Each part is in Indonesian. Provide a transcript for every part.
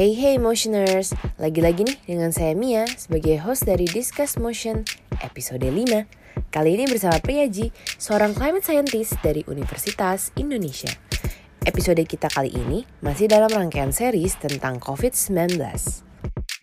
Hey hey motioners, lagi-lagi nih dengan saya Mia sebagai host dari Discuss Motion episode 5. Kali ini bersama Priyaji, seorang climate scientist dari Universitas Indonesia. Episode kita kali ini masih dalam rangkaian series tentang COVID-19.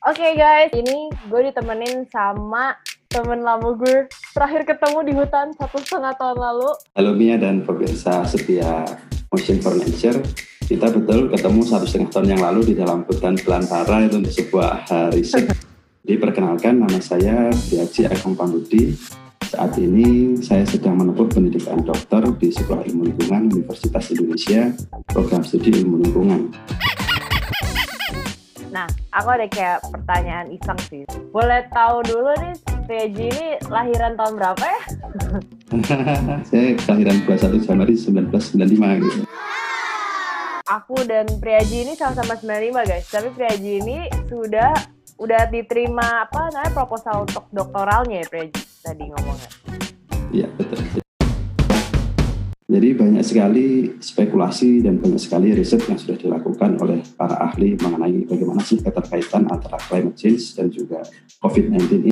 Oke guys, ini gue ditemenin sama temen lama gue terakhir ketemu di hutan satu setengah tahun lalu. Halo Mia dan pemirsa setia Motion for Nature. Kita betul ketemu satu setengah tahun yang lalu di dalam hutan belantara itu untuk sebuah uh, riset. Diperkenalkan nama saya Priaji Agung Pambudi. Saat ini saya sedang menempuh pendidikan dokter di Sekolah Ilmu Lingkungan Universitas Indonesia, program studi ilmu lingkungan. Nah, aku ada kayak pertanyaan iseng sih. Boleh tahu dulu nih, Priaji ini lahiran tahun berapa ya? saya kelahiran 21 Januari 1995 gitu aku dan Priaji ini sama-sama 95 guys. Tapi Priaji ini sudah udah diterima apa namanya proposal untuk doktoralnya ya Priaji tadi ngomongnya. Iya betul. Jadi banyak sekali spekulasi dan banyak sekali riset yang sudah dilakukan oleh para ahli mengenai bagaimana sih keterkaitan antara climate change dan juga COVID-19 ini.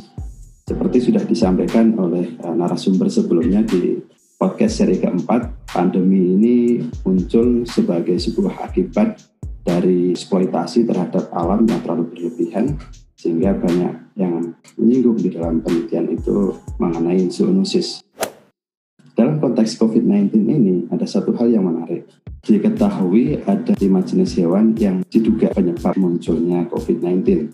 Seperti sudah disampaikan oleh uh, narasumber sebelumnya di podcast seri keempat, pandemi ini muncul sebagai sebuah akibat dari eksploitasi terhadap alam yang terlalu berlebihan, sehingga banyak yang menyinggung di dalam penelitian itu mengenai zoonosis. Dalam konteks COVID-19 ini, ada satu hal yang menarik. Diketahui ada lima jenis hewan yang diduga penyebab munculnya COVID-19.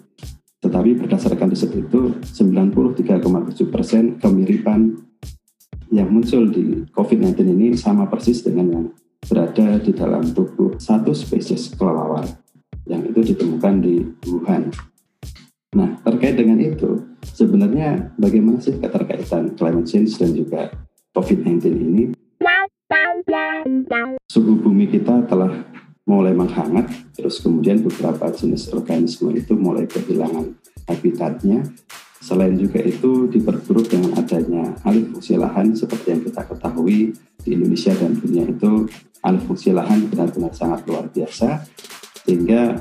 Tetapi berdasarkan riset itu, 93,7 persen kemiripan yang muncul di COVID-19 ini sama persis dengan yang berada di dalam tubuh satu spesies kelelawar yang itu ditemukan di Wuhan. Nah, terkait dengan itu, sebenarnya bagaimana sih keterkaitan climate change dan juga COVID-19 ini? Suhu bumi kita telah mulai menghangat, terus kemudian beberapa jenis organisme itu mulai kehilangan habitatnya, Selain juga itu diperburuk dengan adanya alih fungsi lahan seperti yang kita ketahui di Indonesia dan dunia itu alih fungsi lahan benar-benar sangat luar biasa sehingga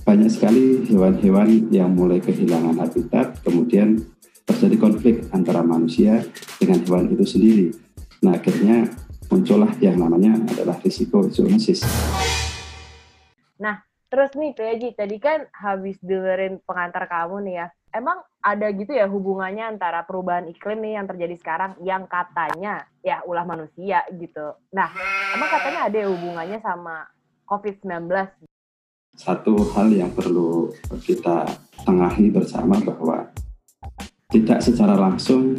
banyak sekali hewan-hewan yang mulai kehilangan habitat kemudian terjadi konflik antara manusia dengan hewan itu sendiri. Nah akhirnya muncullah yang namanya adalah risiko zoonosis. Nah terus nih Peji tadi kan habis dengerin pengantar kamu nih ya emang ada gitu ya hubungannya antara perubahan iklim nih yang terjadi sekarang yang katanya ya ulah manusia gitu. Nah, emang katanya ada hubungannya sama COVID-19? Satu hal yang perlu kita tengahi bersama bahwa tidak secara langsung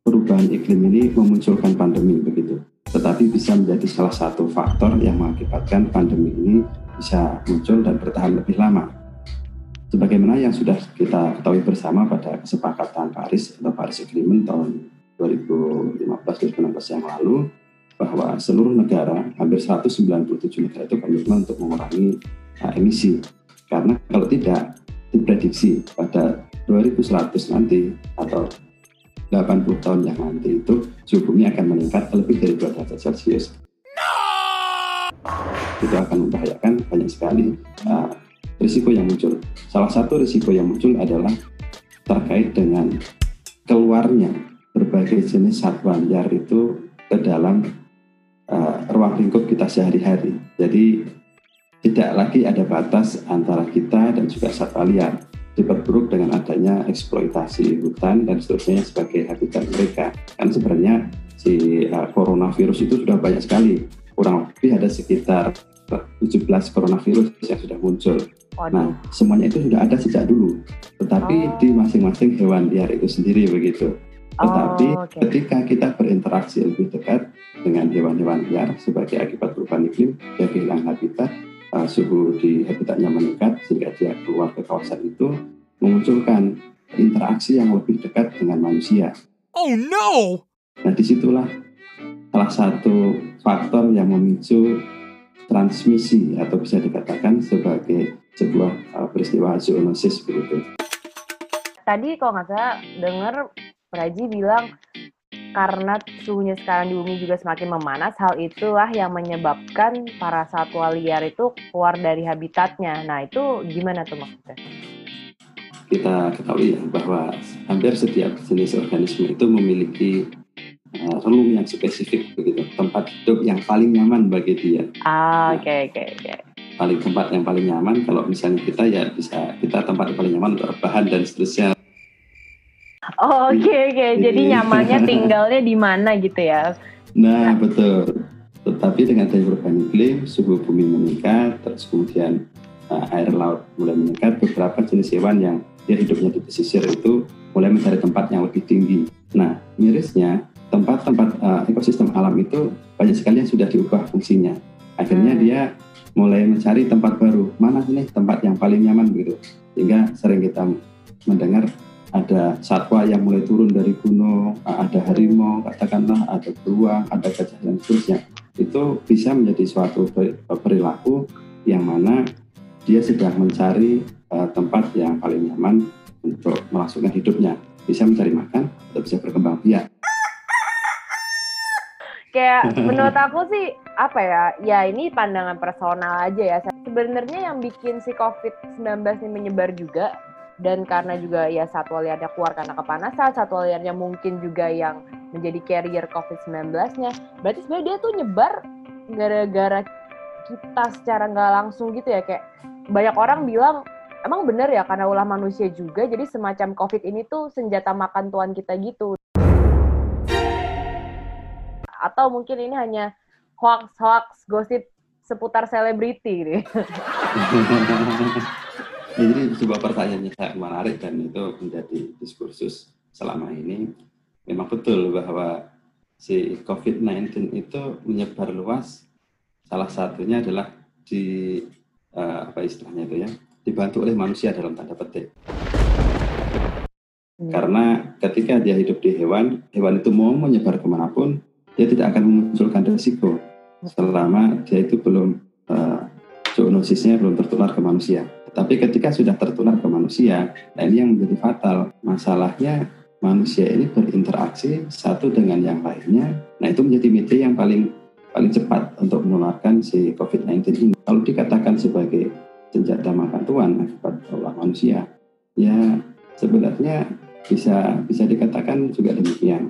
perubahan iklim ini memunculkan pandemi begitu. Tetapi bisa menjadi salah satu faktor yang mengakibatkan pandemi ini bisa muncul dan bertahan lebih lama sebagaimana yang sudah kita ketahui bersama pada kesepakatan Paris atau Paris Agreement tahun 2015-2016 yang lalu bahwa seluruh negara, hampir 197 negara itu komitmen untuk mengurangi uh, emisi. Karena kalau tidak, diprediksi pada 2100 nanti atau 80 tahun yang nanti itu suhu bumi akan meningkat lebih dari 2 derajat Celcius. No! Itu akan membahayakan banyak sekali uh, risiko yang muncul. Salah satu risiko yang muncul adalah terkait dengan keluarnya berbagai jenis satwa liar itu ke dalam uh, ruang lingkup kita sehari-hari. Jadi tidak lagi ada batas antara kita dan juga satwa liar diperburuk dengan adanya eksploitasi hutan dan seterusnya sebagai habitat mereka. Kan sebenarnya si uh, coronavirus itu sudah banyak sekali, kurang lebih ada sekitar 17 coronavirus yang sudah muncul Waduh. Nah, semuanya itu sudah ada sejak dulu, tetapi oh. di masing-masing hewan liar itu sendiri begitu. Tetapi oh, okay. ketika kita berinteraksi lebih dekat dengan hewan-hewan liar sebagai akibat perubahan iklim, dia kehilangan habitat, uh, suhu di habitatnya meningkat sehingga dia keluar ke kawasan itu, memunculkan interaksi yang lebih dekat dengan manusia. Oh no! Nah di situlah salah satu faktor yang memicu transmisi atau bisa dikatakan sebagai sebuah uh, peristiwa zoonosis begitu. Tadi kalau nggak salah dengar Praji bilang karena suhunya sekarang di bumi juga semakin memanas, hal itulah yang menyebabkan para satwa liar itu keluar dari habitatnya. Nah, itu gimana tuh maksudnya? Kita ketahui ya bahwa hampir setiap jenis organisme itu memiliki uh, relung yang spesifik begitu, tempat hidup yang paling nyaman bagi dia. Ah, oke oke oke. Paling tempat yang paling nyaman kalau misalnya kita ya bisa kita tempat yang paling nyaman untuk bahan dan seterusnya Oh, oke okay, oke. Okay. Jadi nyamannya tinggalnya di mana gitu ya? Nah, betul. Tetapi dengan adanya perubahan iklim, suhu bumi meningkat, terus kemudian uh, air laut mulai meningkat, beberapa jenis hewan yang dia hidupnya di pesisir itu mulai mencari tempat yang lebih tinggi. Nah, mirisnya tempat-tempat uh, ekosistem alam itu banyak sekali yang sudah diubah fungsinya. Akhirnya hmm. dia mulai mencari tempat baru. Mana sih tempat yang paling nyaman begitu. Sehingga sering kita mendengar ada satwa yang mulai turun dari gunung, ada harimau, katakanlah ada beruang, ada gajah dan seterusnya. Itu bisa menjadi suatu perilaku yang mana dia sedang mencari uh, tempat yang paling nyaman untuk melangsungkan hidupnya. Bisa mencari makan atau bisa berkembang biak. Kayak menurut aku sih apa ya? Ya ini pandangan personal aja ya. Sebenarnya yang bikin si COVID-19 ini menyebar juga dan karena juga ya satwa liarnya keluar karena kepanasan, satwa liarnya mungkin juga yang menjadi carrier COVID-19-nya. Berarti sebenarnya dia tuh nyebar gara-gara kita secara nggak langsung gitu ya kayak banyak orang bilang emang bener ya karena ulah manusia juga jadi semacam COVID ini tuh senjata makan tuan kita gitu. Atau mungkin ini hanya hoax-hoax gosip seputar selebriti gitu. Jadi sebuah pertanyaan yang sangat menarik dan itu menjadi diskursus selama ini. Memang betul bahwa si COVID-19 itu menyebar luas. Salah satunya adalah di uh, apa istilahnya itu ya, dibantu oleh manusia dalam tanda petik. Hmm. Karena ketika dia hidup di hewan, hewan itu mau menyebar ke mana pun, dia tidak akan memunculkan risiko selama dia itu belum uh, zoonosisnya belum tertular ke manusia. Tapi ketika sudah tertular ke manusia, nah ini yang menjadi fatal. Masalahnya manusia ini berinteraksi satu dengan yang lainnya. Nah itu menjadi media yang paling paling cepat untuk menularkan si COVID-19 ini. Kalau dikatakan sebagai senjata makan tuan akibat olah manusia, ya sebenarnya bisa bisa dikatakan juga demikian.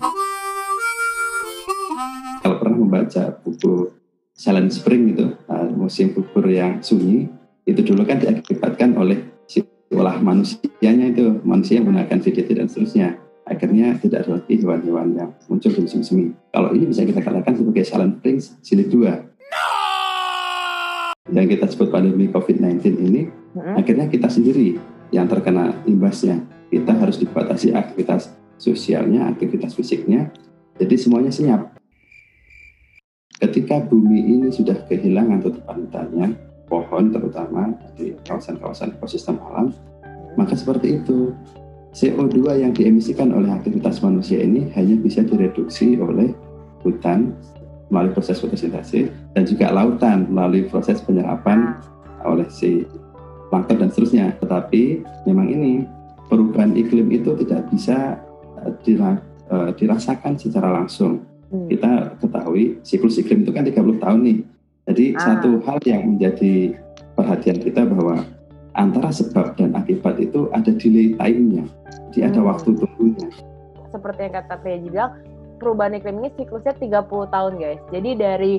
Membaca buku Silent Spring itu, uh, musim gugur yang sunyi, itu dulu kan diakibatkan oleh si olah manusianya itu manusia yang menggunakan VDT dan seterusnya. Akhirnya tidak ada lagi hewan-hewan yang muncul di musim semi kalau ini bisa kita katakan sebagai silent springs jilid 2 no! yang kita sebut pandemi COVID-19 ini hmm. akhirnya kita sendiri yang terkena imbasnya. Kita harus dibatasi aktivitas sosialnya aktivitas fisiknya. Jadi semuanya senyap ketika bumi ini sudah kehilangan tutupan pohon terutama di kawasan-kawasan ekosistem alam, maka seperti itu. CO2 yang diemisikan oleh aktivitas manusia ini hanya bisa direduksi oleh hutan melalui proses fotosintesis dan juga lautan melalui proses penyerapan oleh si plankton dan seterusnya. Tetapi memang ini perubahan iklim itu tidak bisa eh, eh, dirasakan secara langsung. Hmm. Kita ketahui siklus iklim itu kan 30 tahun nih jadi ah. satu hal yang menjadi perhatian kita bahwa antara sebab dan akibat itu ada delay time-nya. Jadi hmm. ada waktu tunggunya. Seperti yang kata PJ bilang, perubahan iklim ini siklusnya 30 tahun guys. Jadi dari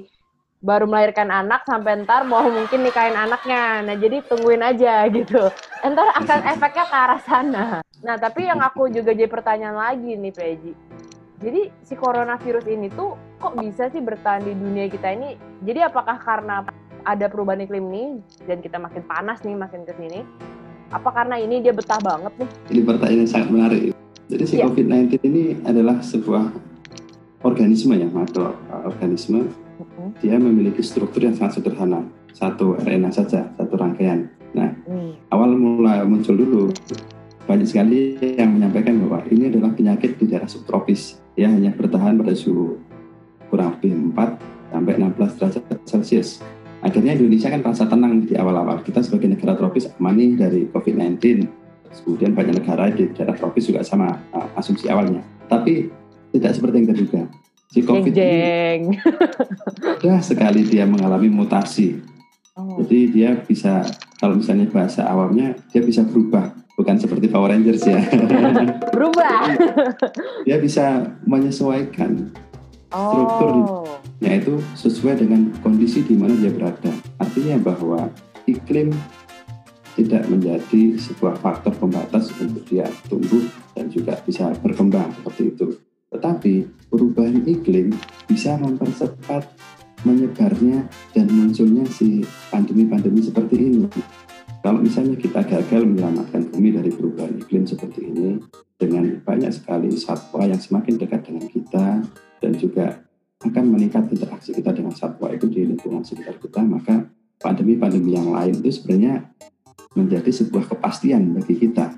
baru melahirkan anak sampai ntar mau mungkin nikahin anaknya. Nah jadi tungguin aja gitu. Ntar akan efeknya ke arah sana. Nah tapi yang aku juga jadi pertanyaan lagi nih Peji. Jadi si coronavirus ini tuh kok bisa sih bertahan di dunia kita ini? Jadi apakah karena ada perubahan iklim nih dan kita makin panas nih makin ke sini? Apa karena ini dia betah banget nih? Ini pertanyaan yang sangat menarik. Jadi si yeah. COVID-19 ini adalah sebuah organisme ya, makro organisme. Uh-huh. Dia memiliki struktur yang sangat sederhana. Satu RNA saja, satu rangkaian. Nah, hmm. awal mula muncul dulu banyak sekali yang menyampaikan bahwa ini adalah penyakit di daerah subtropis yang hanya bertahan pada suhu kurang lebih 4 sampai 16 derajat Celcius. Akhirnya Indonesia kan rasa tenang di awal-awal. Kita sebagai negara tropis aman nih dari COVID-19. Kemudian banyak negara di daerah tropis juga sama uh, asumsi awalnya. Tapi tidak seperti yang terduga. Si COVID Jeng ini jeng. mudah sekali dia mengalami mutasi. Oh. Jadi dia bisa kalau misalnya bahasa awamnya dia bisa berubah, bukan seperti Power Rangers ya. Berubah. dia bisa menyesuaikan Struktur. Oh. yaitu sesuai dengan kondisi di mana dia berada. Artinya bahwa iklim tidak menjadi sebuah faktor pembatas untuk dia tumbuh dan juga bisa berkembang seperti itu. Tetapi perubahan iklim bisa mempercepat menyebarnya dan munculnya si pandemi-pandemi seperti ini. Kalau misalnya kita gagal menyelamatkan bumi dari perubahan iklim seperti ini dengan banyak sekali satwa yang semakin dekat dengan kita dan juga akan meningkat interaksi kita dengan satwa itu di lingkungan sekitar kita, maka pandemi-pandemi yang lain itu sebenarnya menjadi sebuah kepastian bagi kita.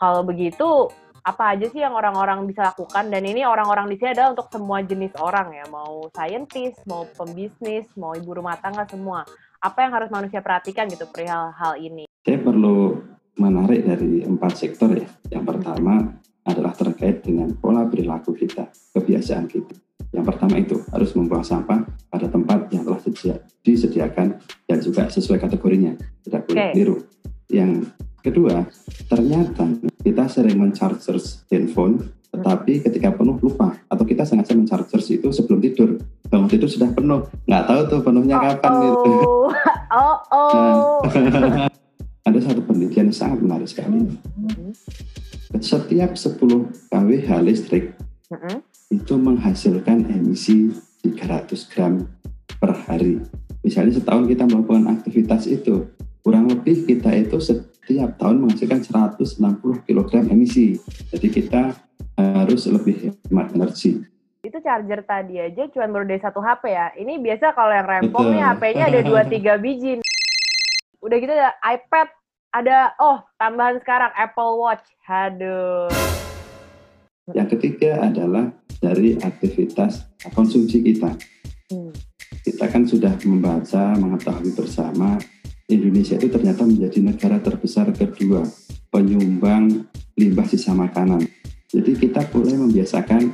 Kalau begitu, apa aja sih yang orang-orang bisa lakukan? Dan ini orang-orang di sini adalah untuk semua jenis orang ya, mau scientist, mau pembisnis, mau ibu rumah tangga semua. Apa yang harus manusia perhatikan gitu perihal hal ini? Saya perlu menarik dari empat sektor ya. Yang pertama adalah terkait dengan pola perilaku kita, kebiasaan kita. Yang pertama itu harus membuang sampah pada tempat yang telah disedia- disediakan dan juga sesuai kategorinya, tidak boleh Oke. keliru. Yang kedua, ternyata kita sering mencharger handphone, tetapi ketika penuh lupa atau kita sengaja mencharger itu sebelum tidur. Bangun tidur sudah penuh, nggak tahu tuh penuhnya kapan gitu. oh, oh, oh. Ada satu penelitian yang sangat menarik sekali. Hmm. Setiap 10 kWh listrik Mm-mm. itu menghasilkan emisi 300 gram per hari. Misalnya setahun kita melakukan aktivitas itu, kurang lebih kita itu setiap tahun menghasilkan 160 kg emisi. Jadi kita harus lebih hemat energi. Itu charger tadi aja cuma baru dari satu HP ya. Ini biasa kalau yang rempong Betul. nih HP-nya ada 2-3 biji. Udah gitu ada iPad, ada oh tambahan sekarang Apple Watch. Aduh. Yang ketiga adalah dari aktivitas konsumsi kita. Hmm. Kita kan sudah membaca, mengetahui bersama Indonesia itu ternyata menjadi negara terbesar kedua penyumbang limbah sisa makanan. Jadi kita boleh membiasakan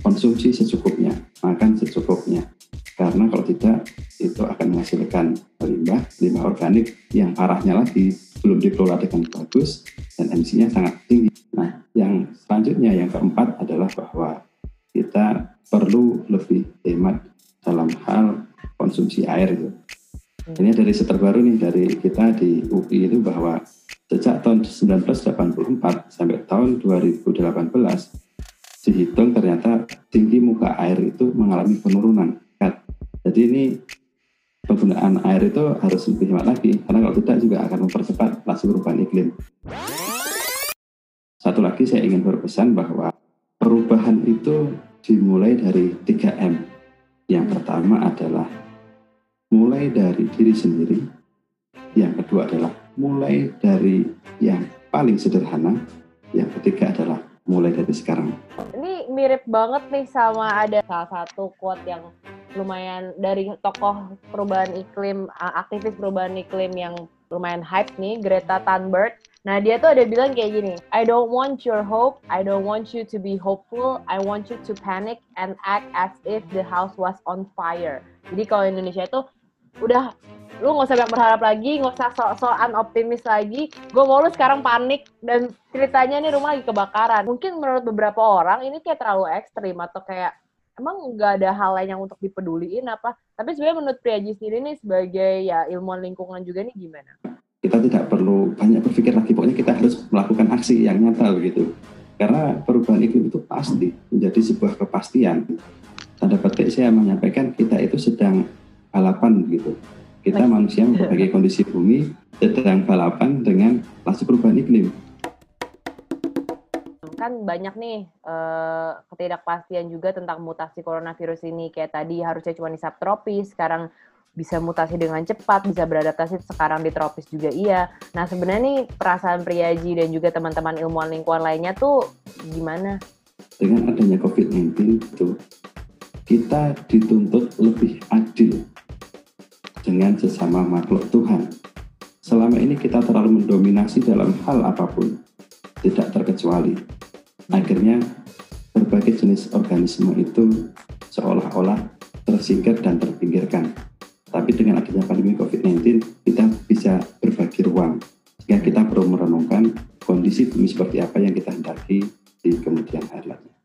konsumsi secukupnya, makan secukupnya. Karena kalau tidak itu akan menghasilkan limbah, limbah organik yang parahnya lagi belum dikelola dengan bagus dan emisinya sangat tinggi. Nah, yang selanjutnya yang keempat adalah bahwa kita perlu lebih hemat dalam hal konsumsi air itu. Ini dari terbaru nih dari kita di UI itu bahwa sejak tahun 1984 sampai tahun 2018 dihitung ternyata tinggi muka air itu mengalami penurunan. Jadi ini penggunaan air itu harus lebih hemat lagi karena kalau tidak juga akan mempercepat laju perubahan iklim. Satu lagi saya ingin berpesan bahwa perubahan itu dimulai dari 3M. Yang pertama adalah mulai dari diri sendiri. Yang kedua adalah mulai dari yang paling sederhana. Yang ketiga adalah mulai dari sekarang. Ini mirip banget nih sama ada salah satu quote yang lumayan dari tokoh perubahan iklim, uh, aktivis perubahan iklim yang lumayan hype nih, Greta Thunberg. Nah, dia tuh ada bilang kayak gini, I don't want your hope, I don't want you to be hopeful, I want you to panic and act as if the house was on fire. Jadi kalau Indonesia itu udah lu nggak usah banyak berharap lagi, nggak usah sok-sokan optimis lagi. Gue mau lu sekarang panik dan ceritanya nih rumah lagi kebakaran. Mungkin menurut beberapa orang ini kayak terlalu ekstrim atau kayak emang nggak ada hal lain yang untuk dipeduliin apa? Tapi sebenarnya menurut Priaji sendiri nih sebagai ya ilmuwan lingkungan juga nih gimana? Kita tidak perlu banyak berpikir lagi, pokoknya kita harus melakukan aksi yang nyata begitu. Karena perubahan iklim itu pasti menjadi sebuah kepastian. Tanda petik saya menyampaikan kita itu sedang balapan begitu. Kita manusia berbagai kondisi bumi sedang balapan dengan laju perubahan iklim. kan banyak nih eh, ketidakpastian juga tentang mutasi coronavirus ini. Kayak tadi harusnya cuma di subtropis sekarang bisa mutasi dengan cepat bisa beradaptasi sekarang di tropis juga iya. Nah sebenarnya nih perasaan Priaji dan juga teman-teman ilmuwan lingkungan lainnya tuh gimana? Dengan adanya COVID-19 itu kita dituntut lebih adil dengan sesama makhluk Tuhan. Selama ini kita terlalu mendominasi dalam hal apa pun, tidak terkecuali akhirnya berbagai jenis organisme itu seolah-olah tersingkir dan terpinggirkan. Tapi dengan adanya pandemi COVID-19, kita bisa berbagi ruang. Sehingga kita perlu merenungkan kondisi bumi seperti apa yang kita hendaki di kemudian hari.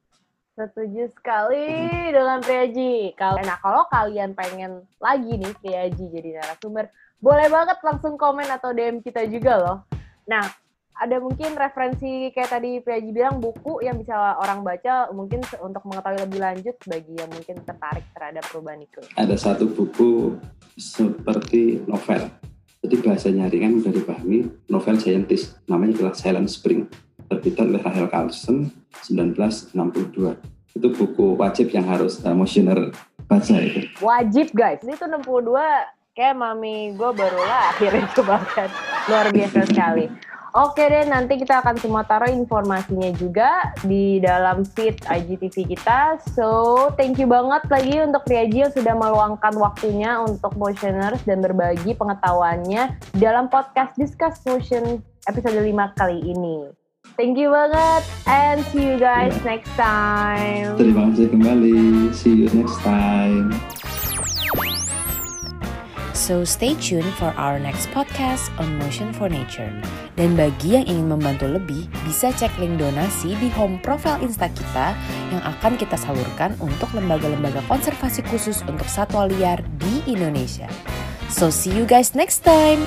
Setuju sekali dengan Priaji. Kalau nah kalau kalian pengen lagi nih Priaji jadi narasumber, boleh banget langsung komen atau DM kita juga loh. Nah, ada mungkin referensi kayak tadi Piaji bilang buku yang bisa orang baca mungkin untuk mengetahui lebih lanjut bagi yang mungkin tertarik terhadap perubahan iklim. Ada satu buku seperti novel. Jadi bahasanya ringan mudah dipahami, novel scientist. Namanya adalah Silent Spring. Terbitan oleh Rahel Carlson 1962. Itu buku wajib yang harus uh, motioner baca itu. Wajib guys. Itu 62 kayak mami gue baru lahir itu bahkan. Luar biasa sekali. Oke deh, nanti kita akan semua taruh informasinya juga di dalam feed IGTV kita. So, thank you banget lagi untuk Riaji yang sudah meluangkan waktunya untuk motioners dan berbagi pengetahuannya dalam podcast Discuss Motion episode 5 kali ini. Thank you banget and see you guys yeah. next time. Terima kasih kembali. See you next time. So stay tuned for our next podcast on Motion for Nature. Dan bagi yang ingin membantu lebih, bisa cek link donasi di home profile Insta kita yang akan kita salurkan untuk lembaga-lembaga konservasi khusus untuk satwa liar di Indonesia. So see you guys next time.